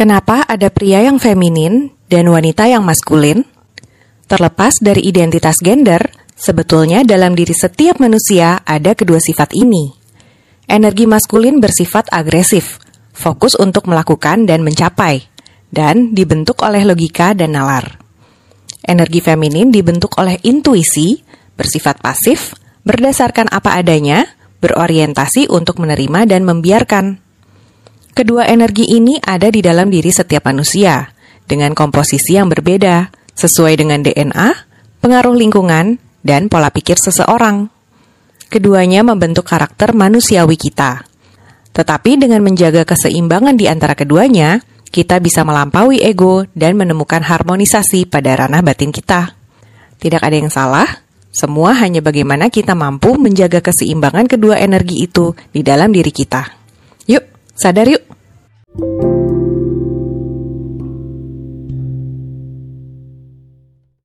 Kenapa ada pria yang feminin dan wanita yang maskulin? Terlepas dari identitas gender, sebetulnya dalam diri setiap manusia ada kedua sifat ini. Energi maskulin bersifat agresif, fokus untuk melakukan dan mencapai, dan dibentuk oleh logika dan nalar. Energi feminin dibentuk oleh intuisi, bersifat pasif, berdasarkan apa adanya, berorientasi untuk menerima dan membiarkan. Kedua energi ini ada di dalam diri setiap manusia, dengan komposisi yang berbeda, sesuai dengan DNA, pengaruh lingkungan, dan pola pikir seseorang. Keduanya membentuk karakter manusiawi kita. Tetapi dengan menjaga keseimbangan di antara keduanya, kita bisa melampaui ego dan menemukan harmonisasi pada ranah batin kita. Tidak ada yang salah, semua hanya bagaimana kita mampu menjaga keseimbangan kedua energi itu di dalam diri kita. Sadar yuk!